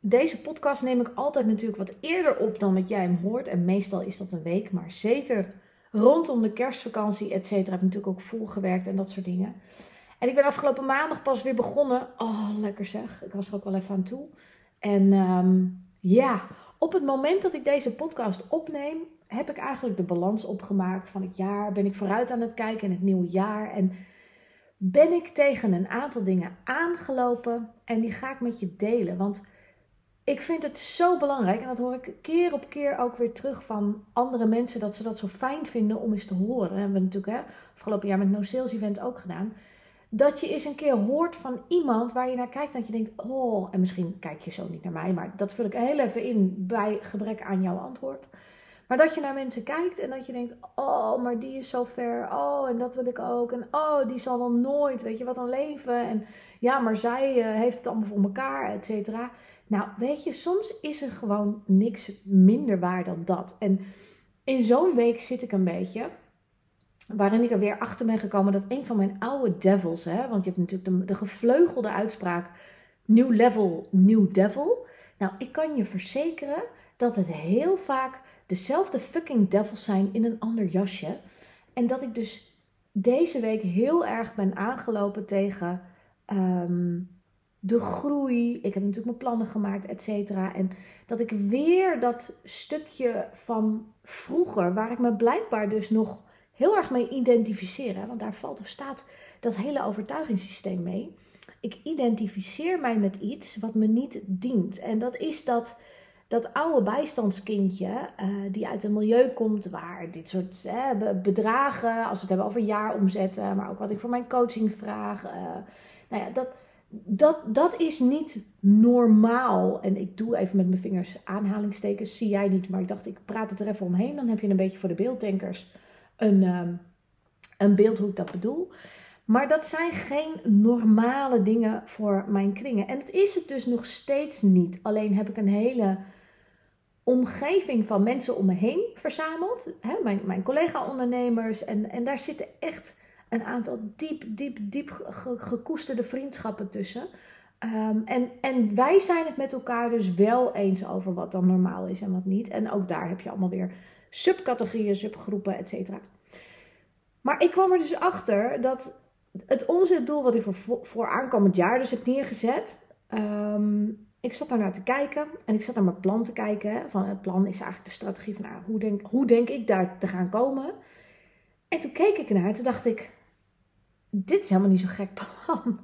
deze podcast neem ik altijd natuurlijk wat eerder op dan dat jij hem hoort. En meestal is dat een week, maar zeker rondom de kerstvakantie, et cetera, heb ik natuurlijk ook volgewerkt en dat soort dingen. En ik ben afgelopen maandag pas weer begonnen. Oh, lekker zeg. Ik was er ook wel even aan toe. En ehm, ja, op het moment dat ik deze podcast opneem, heb ik eigenlijk de balans opgemaakt van het jaar. Ben ik vooruit aan het kijken in het nieuwe jaar. En ben ik tegen een aantal dingen aangelopen. En die ga ik met je delen. Want ik vind het zo belangrijk, en dat hoor ik keer op keer ook weer terug van andere mensen, dat ze dat zo fijn vinden om eens te horen. Dat hebben we natuurlijk hè, afgelopen jaar met No Sales Event ook gedaan. Dat je eens een keer hoort van iemand waar je naar kijkt dat je denkt, oh, en misschien kijk je zo niet naar mij, maar dat vul ik heel even in bij gebrek aan jouw antwoord. Maar dat je naar mensen kijkt en dat je denkt, oh, maar die is zo ver, oh, en dat wil ik ook, en oh, die zal wel nooit, weet je, wat een leven, en ja, maar zij uh, heeft het allemaal voor elkaar, et cetera. Nou, weet je, soms is er gewoon niks minder waar dan dat. En in zo'n week zit ik een beetje waarin ik er weer achter ben gekomen dat een van mijn oude devils, hè, want je hebt natuurlijk de, de gevleugelde uitspraak new level, new devil. Nou, ik kan je verzekeren dat het heel vaak dezelfde fucking devils zijn in een ander jasje. En dat ik dus deze week heel erg ben aangelopen tegen ehm, de groei. Ik heb natuurlijk mijn plannen gemaakt, et cetera. En dat ik weer dat stukje van vroeger, waar ik me blijkbaar dus nog heel erg mee identificeer. Want daar valt of staat dat hele overtuigingssysteem mee. Ik identificeer mij met iets wat me niet dient. En dat is dat, dat oude bijstandskindje uh, die uit een milieu komt waar dit soort uh, bedragen, als we het hebben over jaaromzetten, maar ook wat ik voor mijn coaching vraag. Uh, nou ja, dat, dat, dat is niet normaal. En ik doe even met mijn vingers aanhalingstekens. Zie jij niet, maar ik dacht, ik praat het er even omheen. Dan heb je een beetje voor de beelddenkers een, um, een beeld hoe ik dat bedoel. Maar dat zijn geen normale dingen voor mijn kringen. En het is het dus nog steeds niet. Alleen heb ik een hele omgeving van mensen om me heen verzameld. Hè, mijn, mijn collega-ondernemers. En, en daar zitten echt een aantal diep, diep, diep gekoesterde vriendschappen tussen. Um, en, en wij zijn het met elkaar dus wel eens over wat dan normaal is en wat niet. En ook daar heb je allemaal weer subcategorieën, subgroepen, et cetera. Maar ik kwam er dus achter dat het omzetdoel wat ik voor, voor aankomend jaar dus heb neergezet. Um, ik zat daar naar te kijken en ik zat naar mijn plan te kijken. Van het plan is eigenlijk de strategie van nou, hoe, denk, hoe denk ik daar te gaan komen. En toen keek ik naar en toen dacht ik, dit is helemaal niet zo gek plan.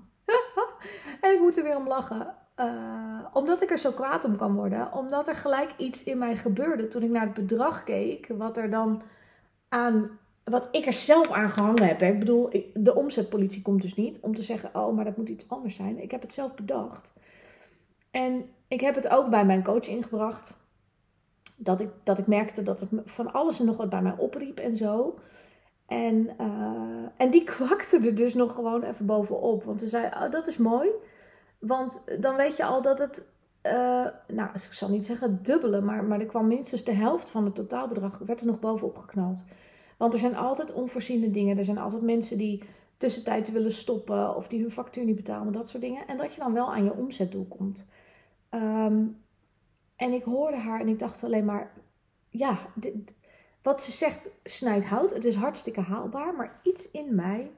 en ik moet er weer om lachen. Uh, omdat ik er zo kwaad om kan worden. Omdat er gelijk iets in mij gebeurde toen ik naar het bedrag keek. Wat er dan aan. Wat ik er zelf aan gehangen heb. Ik bedoel, de omzetpolitie komt dus niet om te zeggen: Oh, maar dat moet iets anders zijn. Ik heb het zelf bedacht. En ik heb het ook bij mijn coach ingebracht. Dat ik, dat ik merkte dat het van alles en nog wat bij mij opriep en zo. En, uh, en die kwakte er dus nog gewoon even bovenop. Want ze zei, oh, dat is mooi. Want dan weet je al dat het, uh, nou, ik zal niet zeggen dubbele, maar, maar er kwam minstens de helft van het totaalbedrag, werd er nog bovenop geknald. Want er zijn altijd onvoorziene dingen. Er zijn altijd mensen die tussentijds willen stoppen of die hun factuur niet betalen, dat soort dingen. En dat je dan wel aan je omzetdoel komt. Um, en ik hoorde haar en ik dacht alleen maar, ja, dit, wat ze zegt snijdt hout. Het is hartstikke haalbaar. Maar iets in mij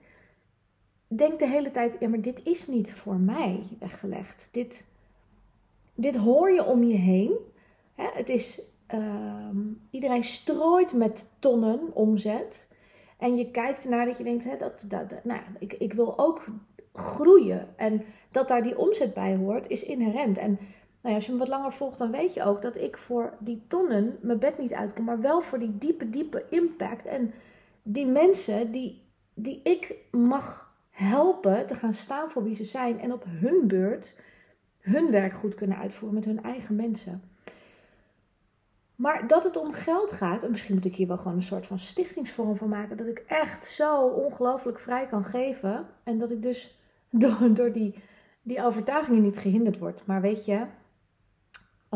denkt de hele tijd: ja, maar dit is niet voor mij weggelegd. Dit, dit hoor je om je heen. Hè? Het is, uh, iedereen strooit met tonnen omzet. En je kijkt ernaar dat je denkt: hè, dat, dat, nou, ik, ik wil ook groeien. En dat daar die omzet bij hoort, is inherent. En nou ja, als je me wat langer volgt, dan weet je ook dat ik voor die tonnen mijn bed niet uitkom, maar wel voor die diepe, diepe impact. En die mensen die, die ik mag helpen te gaan staan voor wie ze zijn en op hun beurt hun werk goed kunnen uitvoeren met hun eigen mensen. Maar dat het om geld gaat, en misschien moet ik hier wel gewoon een soort van stichtingsvorm van maken, dat ik echt zo ongelooflijk vrij kan geven. En dat ik dus door, door die, die overtuigingen niet gehinderd word. Maar weet je,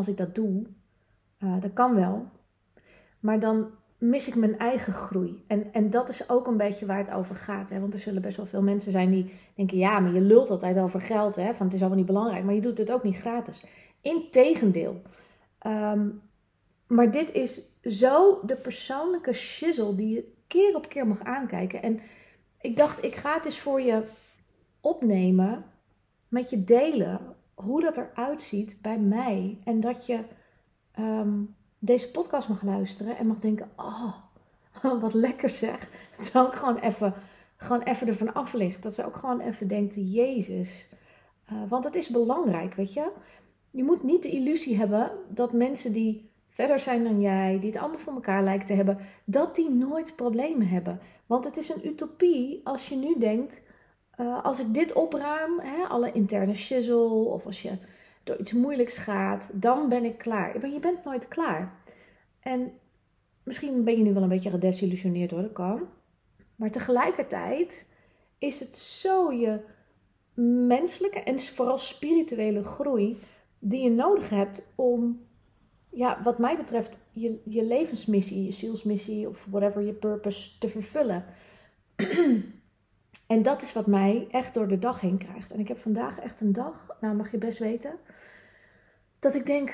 als ik dat doe, uh, dat kan wel. Maar dan mis ik mijn eigen groei. En, en dat is ook een beetje waar het over gaat. Hè? Want er zullen best wel veel mensen zijn die denken: ja, maar je lult altijd over geld. Hè? Van het is allemaal niet belangrijk. Maar je doet het ook niet gratis. Integendeel. Um, maar dit is zo de persoonlijke shizzle die je keer op keer mag aankijken. En ik dacht, ik ga het eens voor je opnemen, met je delen, hoe dat eruit ziet bij mij. En dat je ehm, deze podcast mag luisteren en mag denken, oh, wat lekker zeg. Terwijl ik gewoon even, gewoon even ervan af ligt. Dat ze ook gewoon even denkt, Jezus. Uh, want het is belangrijk, weet je. Je moet niet de illusie hebben dat mensen die verder zijn dan jij, die het allemaal voor elkaar lijken te hebben, dat die nooit problemen hebben. Want het is een utopie als je nu denkt, uh, als ik dit opruim, hè, alle interne shizzle, of als je door iets moeilijks gaat, dan ben ik klaar. Maar je bent nooit klaar. En misschien ben je nu wel een beetje gedesillusioneerd hoor, dat kan. Maar tegelijkertijd is het zo je menselijke en vooral spirituele groei die je nodig hebt om ja, wat mij betreft, je, je levensmissie, je zielsmissie of whatever je purpose te vervullen. en dat is wat mij echt door de dag heen krijgt. En ik heb vandaag echt een dag, nou mag je best weten, dat ik denk: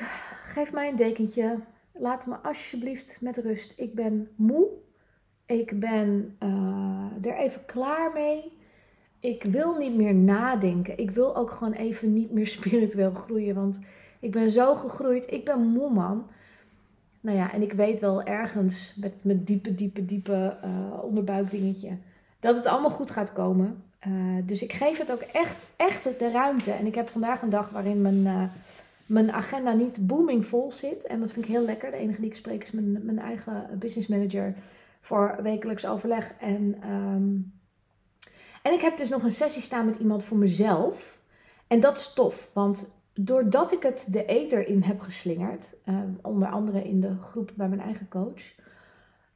geef mij een dekentje, laat me alsjeblieft met rust. Ik ben moe, ik ben uh, er even klaar mee. Ik wil niet meer nadenken. Ik wil ook gewoon even niet meer spiritueel groeien. Want ik ben zo gegroeid. Ik ben moe, man. Nou ja, en ik weet wel ergens met mijn diepe, diepe, diepe uh, onderbuikdingetje dat het allemaal goed gaat komen. Uh, dus ik geef het ook echt, echt de ruimte. En ik heb vandaag een dag waarin mijn, uh, mijn agenda niet booming vol zit. En dat vind ik heel lekker. De enige die ik spreek is mijn, mijn eigen business manager voor wekelijks overleg. En, um, en ik heb dus nog een sessie staan met iemand voor mezelf. En dat is tof, want doordat ik het de eter in heb geslingerd, uh, onder andere in de groep bij mijn eigen coach,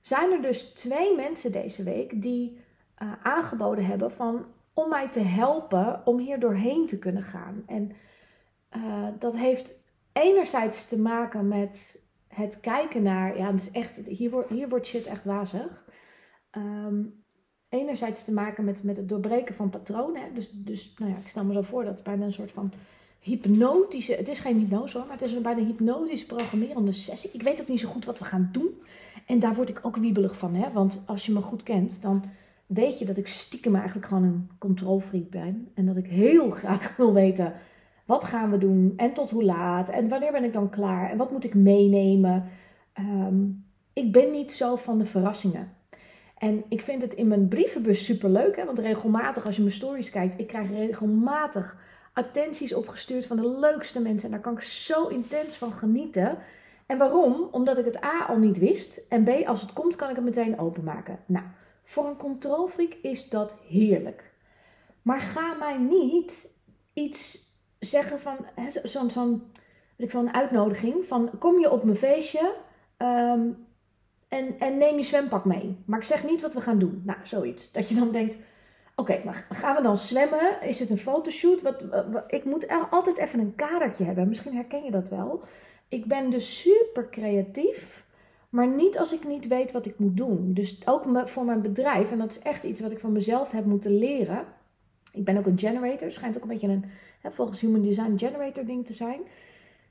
zijn er dus twee mensen deze week die uh, aangeboden hebben van om mij te helpen om hier doorheen te kunnen gaan. En uh, dat heeft enerzijds te maken met het kijken naar, ja, het is echt, hier, wordt, hier wordt shit echt wazig. Um, enerzijds te maken met, met het doorbreken van patronen. Dus, dus nou ja, ik stel me zo voor dat het bijna een soort van hypnotische, het is geen hypnose hoor, maar het is een bijna hypnotische programmerende sessie. Ik weet ook niet zo goed wat we gaan doen. En daar word ik ook wiebelig van, hè? want als je me goed kent, dan weet je dat ik stiekem eigenlijk gewoon een controlfreak ben. En dat ik heel graag wil weten, wat gaan we doen en tot hoe laat en wanneer ben ik dan klaar en wat moet ik meenemen. Um, ik ben niet zo van de verrassingen. En ik vind het in mijn brievenbus super leuk, hè? want regelmatig als je mijn stories kijkt, ik krijg regelmatig attenties opgestuurd van de leukste mensen. En daar kan ik zo intens van genieten. En waarom? Omdat ik het A al niet wist. En B, als het komt, kan ik het meteen openmaken. Nou, voor een controlfreak is dat heerlijk. Maar ga mij niet iets zeggen van zo'n zo een uitnodiging van kom je op mijn feestje um, en, en neem je zwempak mee. Maar ik zeg niet wat we gaan doen. Nou, zoiets. Dat je dan denkt, Oké, maar gaan we dan zwemmen? Is het een fotoshoot? Wat, ik moet altijd even een kadertje hebben. Misschien herken je dat wel. Ik ben dus super creatief, maar niet als ik niet weet wat ik moet doen. Dus ook voor mijn bedrijf, en dat is echt iets wat ik van mezelf heb moeten leren. Ik ben ook een generator, schijnt ook een beetje een, hè, volgens Human Design, generator ding te zijn.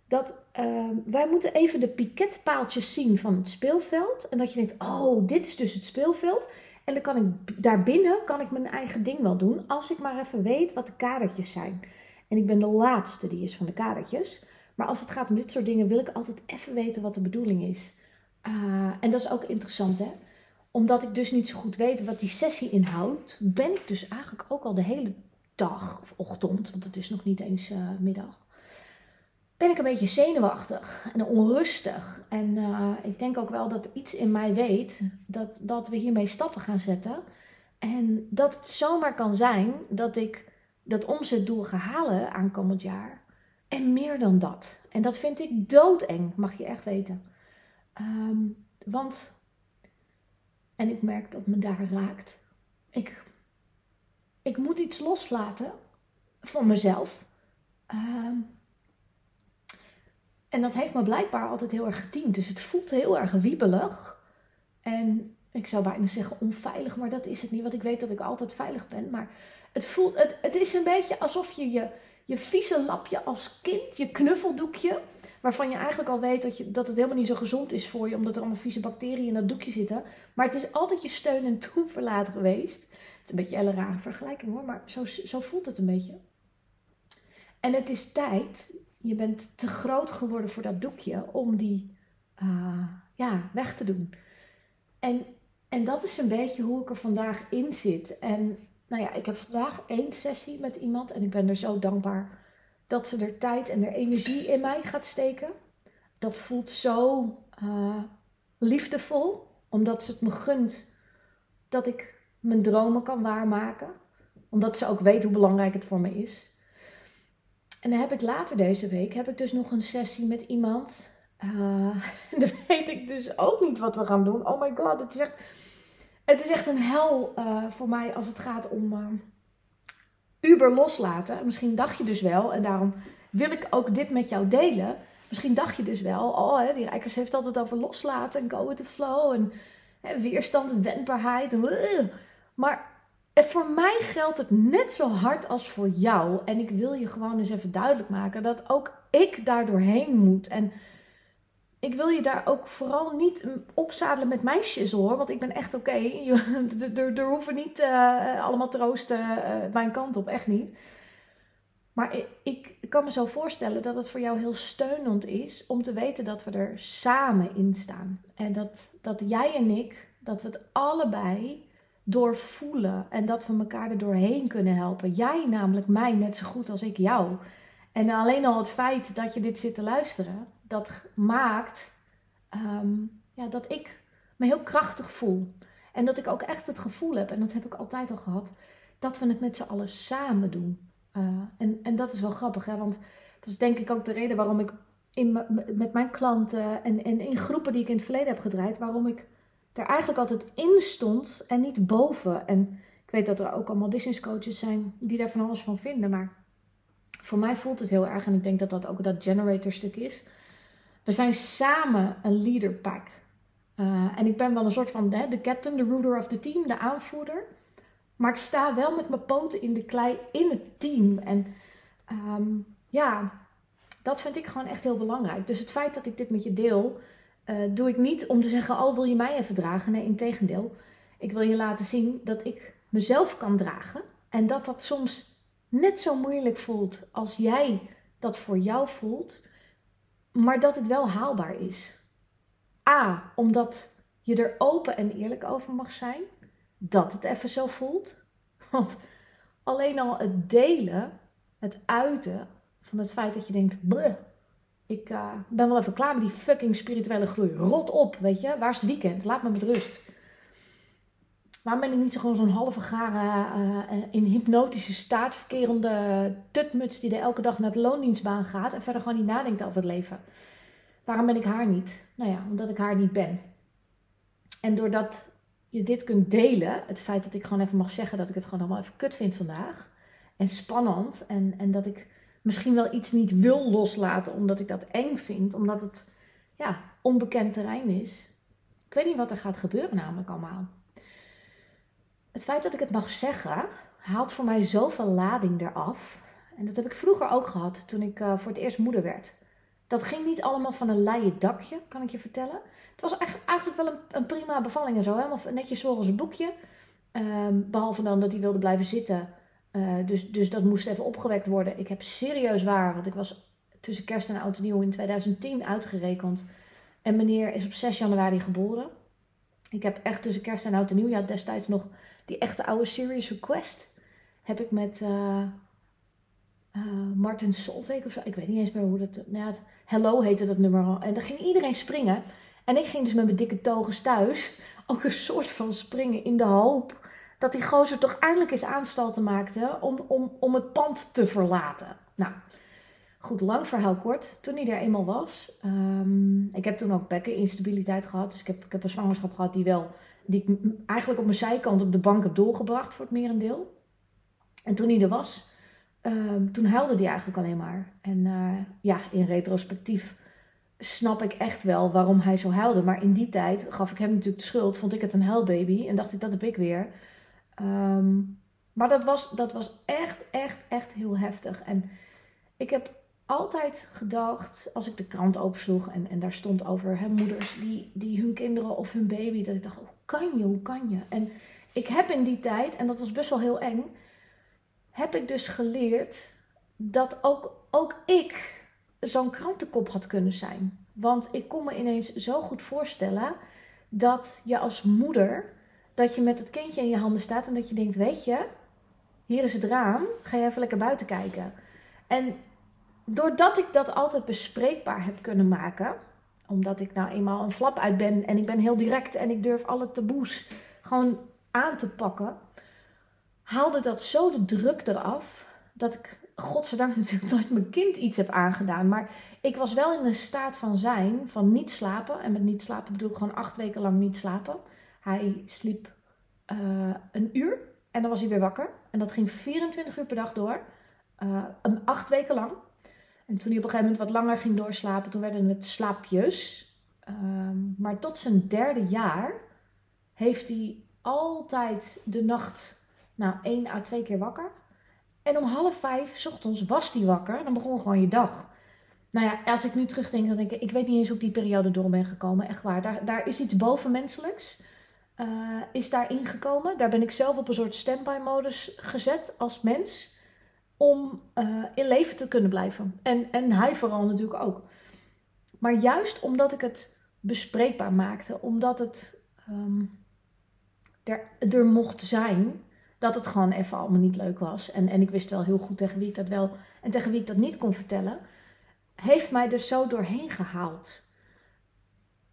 Dat uh, wij moeten even de piketpaaltjes zien van het speelveld. En dat je denkt, oh, dit is dus het speelveld. En dan kan ik daarbinnen kan ik mijn eigen ding wel doen. Als ik maar even weet wat de kadertjes zijn. En ik ben de laatste die is van de kadertjes. Maar als het gaat om dit soort dingen wil ik altijd even weten wat de bedoeling is. Uh, en dat is ook interessant hè. Omdat ik dus niet zo goed weet wat die sessie inhoudt. Ben ik dus eigenlijk ook al de hele dag of ochtend. Want het is nog niet eens uh, middag ben ik een beetje zenuwachtig en onrustig. En uh, ik denk ook wel dat iets in mij weet dat, dat we hiermee stappen gaan zetten. En dat het zomaar kan zijn dat ik dat omzetdoel ga halen aankomend jaar. En meer dan dat. En dat vind ik doodeng, mag je echt weten. Ehm, want, en ik merk dat me daar raakt, ik, ik moet iets loslaten van mezelf. Ehm, en dat heeft me blijkbaar altijd heel erg gediend. Dus het voelt heel erg wiebelig. En ik zou bijna zeggen onveilig, maar dat is het niet. Want ik weet dat ik altijd veilig ben. Maar het, voelt, het, het is een beetje alsof je, je je vieze lapje als kind, je knuffeldoekje. Waarvan je eigenlijk al weet dat, je, dat het helemaal niet zo gezond is voor je, omdat er allemaal vieze bacteriën in dat doekje zitten. Maar het is altijd je steun en toeverlaat geweest. Het is een beetje een rare vergelijking hoor, maar zo, zo voelt het een beetje. En het is tijd, je bent te groot geworden voor dat doekje om die uh, ja, weg te doen. En, en dat is een beetje hoe ik er vandaag in zit. En nou ja, ik heb vandaag één sessie met iemand en ik ben er zo dankbaar dat ze er tijd en er energie in mij gaat steken. Dat voelt zo uh, liefdevol, omdat ze het me gunt dat ik mijn dromen kan waarmaken. Omdat ze ook weet hoe belangrijk het voor me is. En dan heb ik later deze week heb ik dus nog een sessie met iemand. Uh, dan weet ik dus ook niet wat we gaan doen. Oh my god, het is echt, het is echt een hel uh, voor mij als het gaat om Uber loslaten. Misschien dacht je dus wel, en daarom wil ik ook dit met jou delen. Misschien dacht je dus wel, oh, hè, die Rijkers heeft altijd over loslaten en go with the flow en hè, weerstand en wendbaarheid. En, maar voor mij geldt het net zo hard als voor jou. En ik wil je gewoon eens even duidelijk maken dat ook ik daar doorheen moet. En ik wil je daar ook vooral niet opzadelen met mijn hoor. Want ik ben echt oké. Er hoeven niet uh, allemaal troosten uh, mijn kant op. Echt niet. Maar ik, ik, kan me zo voorstellen dat het voor jou heel steunend is om te weten dat we er samen in staan. En dat, dat jij en ik, dat we het allebei doorvoelen. En dat we elkaar er doorheen kunnen helpen. Jij namelijk mij net zo goed als ik jou. En alleen al het feit dat je dit zit te luisteren dat maakt um, ja, dat ik me heel krachtig voel. En dat ik ook echt het gevoel heb, en dat heb ik altijd al gehad, dat we het met z'n allen samen doen. Uh, en, en dat is wel grappig, hè? want dat is denk ik ook de reden waarom ik in, met mijn klanten en, en in groepen die ik in het verleden heb gedraaid, waarom ik er eigenlijk altijd in stond en niet boven. En ik weet dat er ook allemaal business coaches zijn die daar van alles van vinden, maar voor mij voelt het heel erg, en ik denk dat dat ook dat generator stuk is we zijn samen een leaderpack. Uh, en ik ben wel een soort van hè, de captain, de ruler of the team, de aanvoerder. Maar ik sta wel met mijn poten in de klei in het team. En um, ja, dat vind ik gewoon echt heel belangrijk. Dus het feit dat ik dit met je deel, uh, doe ik niet om te zeggen: Oh, wil je mij even dragen? Nee, integendeel. Ik wil je laten zien dat ik mezelf kan dragen. En dat dat soms net zo moeilijk voelt als jij dat voor jou voelt maar dat het wel haalbaar is. A, omdat je er open en eerlijk over mag zijn. Dat het even zo voelt. Want alleen al het delen, het uiten van het feit dat je denkt: Bleh, ik uh, ben wel even klaar met die fucking spirituele groei. Rot op, weet je. Waar is het weekend? Laat me met rust. Waarom ben ik niet zo gewoon zo'n halve garen uh, in hypnotische staat verkerende tutmuts die er elke dag naar de loondienstbaan gaat en verder gewoon niet nadenkt over het leven? Waarom ben ik haar niet? Nou ja, omdat ik haar niet ben. En doordat je dit kunt delen, het feit dat ik gewoon even mag zeggen dat ik het gewoon allemaal even kut vind vandaag en spannend en, en dat ik misschien wel iets niet wil loslaten omdat ik dat eng vind, omdat het ja, onbekend terrein is. Ik weet niet wat er gaat gebeuren namelijk allemaal het feit dat ik het mag zeggen, haalt voor mij zoveel lading eraf. En dat heb ik vroeger ook gehad toen ik uh, voor het eerst moeder werd. Dat ging niet allemaal van een leien dakje, kan ik je vertellen. Het was echt, eigenlijk wel een, prima bevalling en zo. Helemaal netjes zoals een boekje. Um, behalve dan dat hij wilde blijven zitten. Uh, dus, dus dat moest even opgewekt worden. Ik heb serieus waar, want ik was tussen kerst en oud en nieuw in 2010 uitgerekend. En meneer is op 6 januari geboren. Ik heb echt tussen kerst en oud en nieuw, destijds nog die echte oude Serious Request heb ik met uh, uh, Martin Solveig of zo. Ik weet niet eens meer hoe dat. Nou ja, Hello heette dat nummer al. En daar ging iedereen springen. En ik ging dus met mijn dikke togen thuis ook een soort van springen in de hoop dat die gozer toch eindelijk eens aanstalten maakte om, om, om het pand te verlaten. Nou, Goed, lang verhaal kort. Toen hij er eenmaal was, um, ik heb toen ook bekkeninstabiliteit gehad. Dus ik heb, ik heb een zwangerschap gehad die wel, die ik eigenlijk op mijn zijkant op de bank heb doorgebracht voor het merendeel. En toen hij er was, um, toen huilde hij eigenlijk alleen maar. En uh, ja, in retrospectief snap ik echt wel waarom hij zo huilde. Maar in die tijd gaf ik hem natuurlijk de schuld, vond ik het een huilbaby en dacht ik dat heb ik weer. Um, maar dat was, dat was echt, echt, echt heel heftig. En ik heb altijd gedacht, als ik de krant opsloeg en, en daar stond over moeders die, die hun kinderen of hun baby, dat ik dacht, hoe kan je, hoe kan je? En ik heb in die tijd, en dat was best wel heel eng, heb ik dus geleerd dat ook, ook ik zo'n krantenkop had kunnen zijn. Want ik kon me ineens zo goed voorstellen dat je als moeder, dat je met het kindje in je handen staat en dat je denkt, weet je, hier is het raam, ga je even lekker buiten kijken. En doordat ik dat altijd bespreekbaar heb kunnen maken, omdat ik nou eenmaal een flap uit ben en ik ben heel direct en ik durf alle taboes gewoon aan te pakken, haalde dat zo de druk eraf dat ik, godzijdank natuurlijk nooit mijn kind iets heb aangedaan. Maar ik was wel in een staat van zijn, van niet slapen. En met niet slapen bedoel ik gewoon acht weken lang niet slapen. Hij sliep uh, een uur en dan was hij weer wakker. En dat ging 24 uur per dag door. Uh, acht weken lang. En toen hij op een gegeven moment wat langer ging doorslapen, toen werden het slaapjes. Uh, maar tot zijn derde jaar heeft hij altijd de nacht, nou één à twee keer wakker. En om half vijf ochtends was hij wakker. Dan begon gewoon je dag. Nou ja, als ik nu terugdenk, dan denk ik, ik weet niet eens hoe ik die periode door ben gekomen. Echt waar. Daar, daar is iets bovenmenselijks. Uh, is daar ingekomen. Daar ben ik zelf op een soort standby modus gezet als mens. Om uh, in leven te kunnen blijven. En, en hij vooral natuurlijk ook. Maar juist omdat ik het bespreekbaar maakte. Omdat het um, er, er mocht zijn. Dat het gewoon even allemaal niet leuk was. En, en ik wist wel heel goed tegen wie ik dat wel en tegen wie ik dat niet kon vertellen. Heeft mij er zo doorheen gehaald.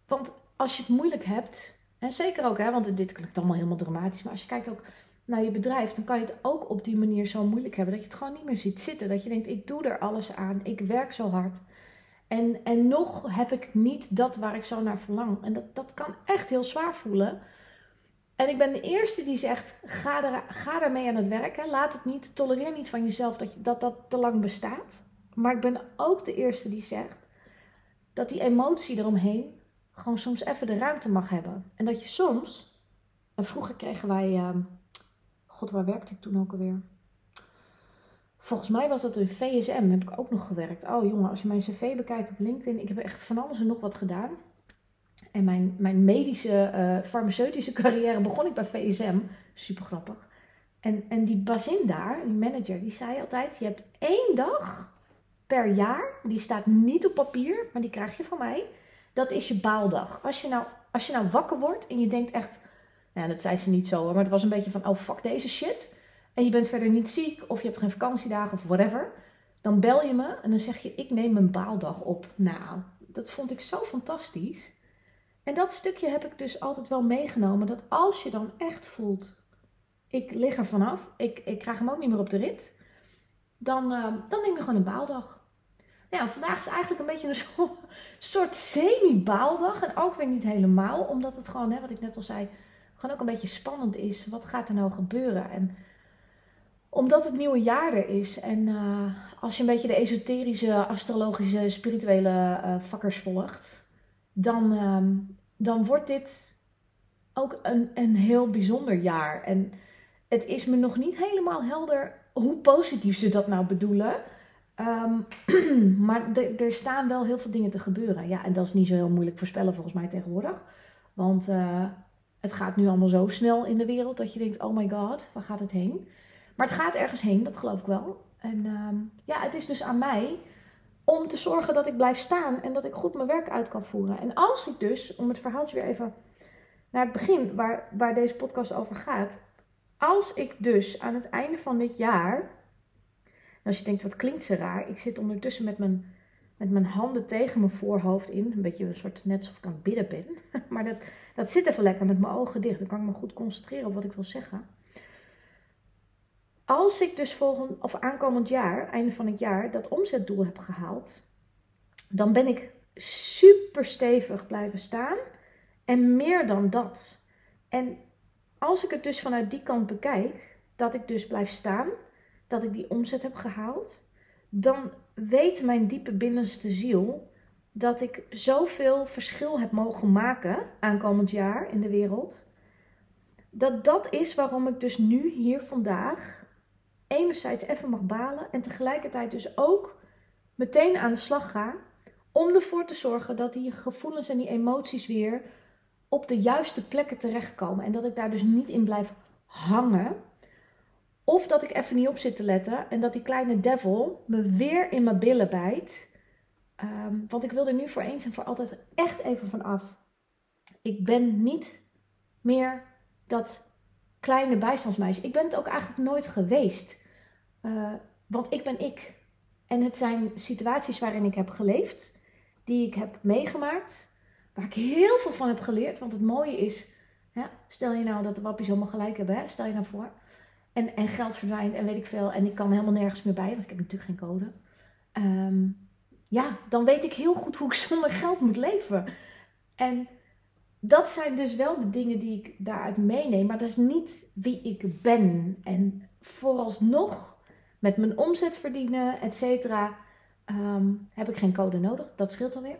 Want als je het moeilijk hebt, en zeker ook, hè, want dit klinkt allemaal helemaal dramatisch. Maar als je kijkt ook naar je bedrijf, dan kan je het ook op die manier zo moeilijk hebben. Dat je het gewoon niet meer ziet zitten. Dat je denkt, ik doe er alles aan. Ik werk zo hard. En, en nog heb ik niet dat waar ik zo naar verlang. En dat, dat kan echt heel zwaar voelen. En ik ben de eerste die zegt, ga, er, ga ermee aan het werken. Laat het niet, tolereer niet van jezelf dat, dat dat te lang bestaat. Maar ik ben ook de eerste die zegt dat die emotie eromheen gewoon soms even de ruimte mag hebben. En dat je soms, en vroeger kregen wij, uh, god waar werkte ik toen ook alweer? Volgens mij was dat een VSM, heb ik ook nog gewerkt. Oh jongen, als je mijn cv bekijkt op LinkedIn, ik heb echt van alles en nog wat gedaan. En mijn, mijn medische, uh, farmaceutische carrière begon ik bij VSM. Super grappig. En, en die bazin daar, die manager, die zei altijd: Je hebt één dag per jaar, die staat niet op papier, maar die krijg je van mij dat is je baaldag. Als je nou, als je nou wakker wordt en je denkt echt, nou dat zei ze niet zo, maar het was een beetje van, oh fuck deze shit. En je bent verder niet ziek of je hebt geen vakantiedagen of whatever. Dan bel je me en dan zeg je, ik neem mijn baaldag op. Nou, dat vond ik zo fantastisch. En dat stukje heb ik dus altijd wel meegenomen. Dat als je dan echt voelt, ik lig er vanaf, ik, ik krijg hem ook niet meer op de rit. Dan, uh, dan neem je gewoon een baaldag. Nou, vandaag is eigenlijk een beetje een soort semi-baaldag. En ook weer niet helemaal, omdat het gewoon, hè, wat ik net al zei, gewoon ook een beetje spannend is. Wat gaat er nou gebeuren? En omdat het nieuwe jaar er is. En uh, als je een beetje de esoterische, astrologische, spirituele vakkers volgt, dan, uh, dan wordt dit ook een, een heel bijzonder jaar. En het is me nog niet helemaal helder hoe positief ze dat nou bedoelen. Um, maar er staan wel heel veel dingen te gebeuren. Ja, en dat is niet zo heel moeilijk voorspellen volgens mij tegenwoordig. Want uh, het gaat nu allemaal zo snel in de wereld dat je denkt: oh my god, waar gaat het heen? Maar het gaat ergens heen, dat geloof ik wel. En um, ja, het is dus aan mij om te zorgen dat ik blijf staan en dat ik goed mijn werk uit kan voeren. En als ik dus, om het verhaaltje weer even naar het begin, waar, waar deze podcast over gaat. Als ik dus aan het einde van dit jaar als je denkt, wat klinkt ze raar? Ik zit ondertussen met mijn, met mijn handen tegen mijn voorhoofd in. Een beetje een soort net alsof ik aan het bidden ben. maar dat, dat zit even lekker met mijn ogen dicht. Dan kan ik me goed concentreren op wat ik wil zeggen. als ik dus volgend of aankomend jaar, einde van het jaar, dat omzetdoel heb gehaald, dan ben ik super stevig blijven staan. En meer dan dat. En als ik het dus vanuit die kant bekijk, dat ik dus blijf staan, dat ik die omzet heb gehaald, dan weet mijn diepe binnenste ziel dat ik zoveel verschil heb mogen maken aankomend jaar in de wereld. Dat dat is waarom ik dus nu hier vandaag enerzijds even mag balen en tegelijkertijd dus ook meteen aan de slag ga om ervoor te zorgen dat die gevoelens en die emoties weer op de juiste plekken terechtkomen. En dat ik daar dus niet in blijf hangen. Of dat ik even niet op zit te letten en dat die kleine devil me weer in mijn billen bijt. Ehm, want ik wil er nu voor eens en voor altijd echt even van af. Ik ben niet meer dat kleine bijstandsmeisje. Ik ben het ook eigenlijk nooit geweest. Uh, want ik ben ik. En het zijn situaties waarin ik heb geleefd, die ik heb meegemaakt, waar ik heel veel van heb geleerd. Want het mooie is, stel je nou dat de wappies allemaal gelijk hebben, hè? stel je nou voor. En, en geld verdwijnt en weet ik veel. En ik kan helemaal nergens meer bij, want ik heb natuurlijk geen code. Um, ja, dan weet ik heel goed hoe ik zonder geld moet leven. En dat zijn dus wel de dingen die ik daaruit meeneem. Maar dat is niet wie ik ben. En vooralsnog, met mijn omzet verdienen, et cetera, ehm, heb ik geen code nodig. Dat scheelt alweer.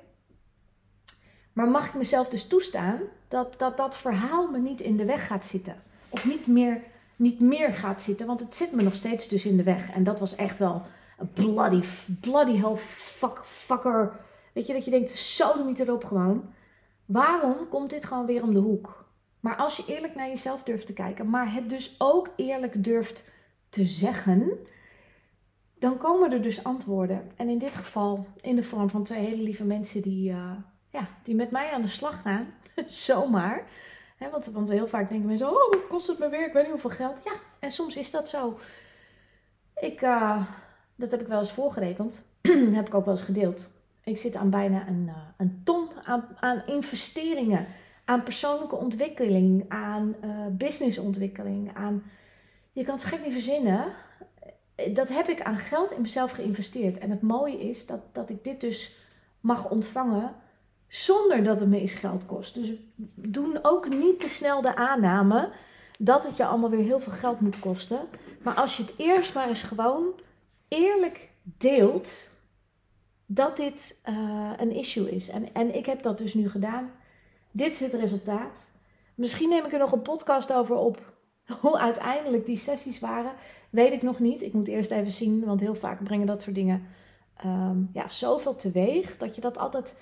Maar mag ik mezelf dus toestaan dat, dat dat verhaal me niet in de weg gaat zitten? Of niet meer, niet meer gaat zitten, want het zit me nog steeds dus in de weg. En dat was echt wel een bloody, bloody hell fuck, fucker. Weet je, dat je denkt, zo doe niet erop gewoon. Waarom komt dit gewoon weer om de hoek? Maar als je eerlijk naar jezelf durft te kijken, maar het dus ook eerlijk durft te zeggen, dan komen er dus antwoorden. En in dit geval in de vorm van twee hele lieve mensen die, uh, ja, die met mij aan de slag gaan. Zomaar. Want, want heel vaak denken mensen, oh, wat kost het me weer? Ik weet niet hoeveel geld. Ja, en soms is dat zo. Ik, uh, dat heb ik wel eens voorgerekend. heb ik ook wel eens gedeeld. Ik zit aan bijna een, uh, een ton aan, aan, investeringen. Aan persoonlijke ontwikkeling. Aan uh, businessontwikkeling. Aan, je kan het gek niet verzinnen. Dat heb ik aan geld in mezelf geïnvesteerd. En het mooie is dat, dat ik dit dus mag ontvangen zonder dat het me eens geld kost. Dus doen ook niet te snel de aanname dat het je allemaal weer heel veel geld moet kosten. Maar als je het eerst maar eens gewoon eerlijk deelt dat dit uh, een issue is. En, en ik heb dat dus nu gedaan. Dit is het resultaat. Misschien neem ik er nog een podcast over op. Hoe uiteindelijk die sessies waren, weet ik nog niet. Ik moet eerst even zien, want heel vaak brengen dat soort dingen um, ja, zoveel teweeg dat je dat altijd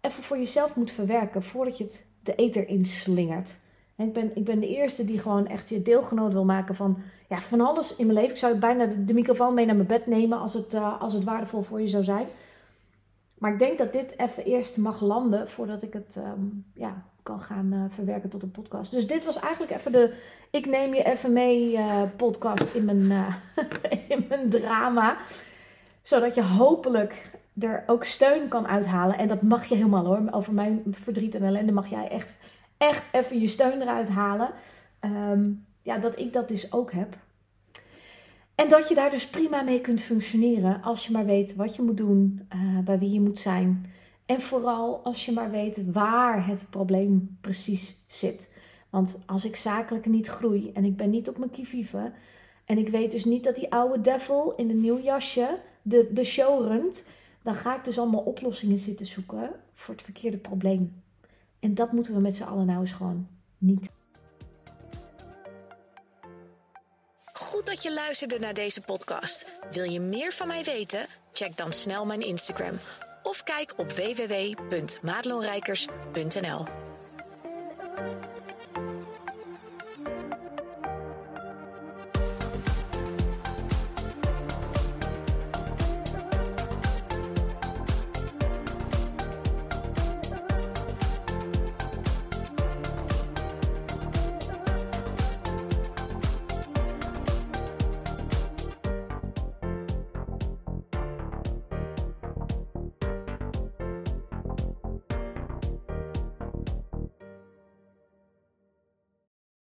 even voor jezelf moet verwerken voordat je het de eter inslingert. En ik ben, ik ben de eerste die gewoon echt je deelgenoot wil maken van, ja, van alles in mijn leven. Ik zou bijna de, microfoon mee naar mijn bed nemen als het, uh, als het waardevol voor je zou zijn. Maar ik denk dat dit even eerst mag landen voordat ik het um, ja, kan gaan uh, verwerken tot een podcast. Dus dit was eigenlijk even de ik neem je even mee uh, podcast in mijn, in mijn drama. Zodat je hopelijk er ook steun kan uithalen. En dat mag je helemaal hoor. Over mijn verdriet en ellende mag jij echt echt even je steun eruit halen. Um, ja, dat ik dat dus ook heb. En dat je daar dus prima mee kunt functioneren als je maar weet wat je moet doen, uh, bij wie je moet zijn. En vooral als je maar weet waar het probleem precies zit. Want als ik zakelijk niet groei en ik ben niet op mijn kivive en ik weet dus niet dat die oude devil in een nieuw jasje de, de show runt, dan ga ik dus allemaal oplossingen zitten zoeken voor het verkeerde probleem. En dat moeten we met z'n allen nou eens gewoon niet. Goed dat je luisterde naar deze podcast. Wil je meer van mij weten? Check dan snel mijn Instagram of kijk op www.maatloonrijkers.nl.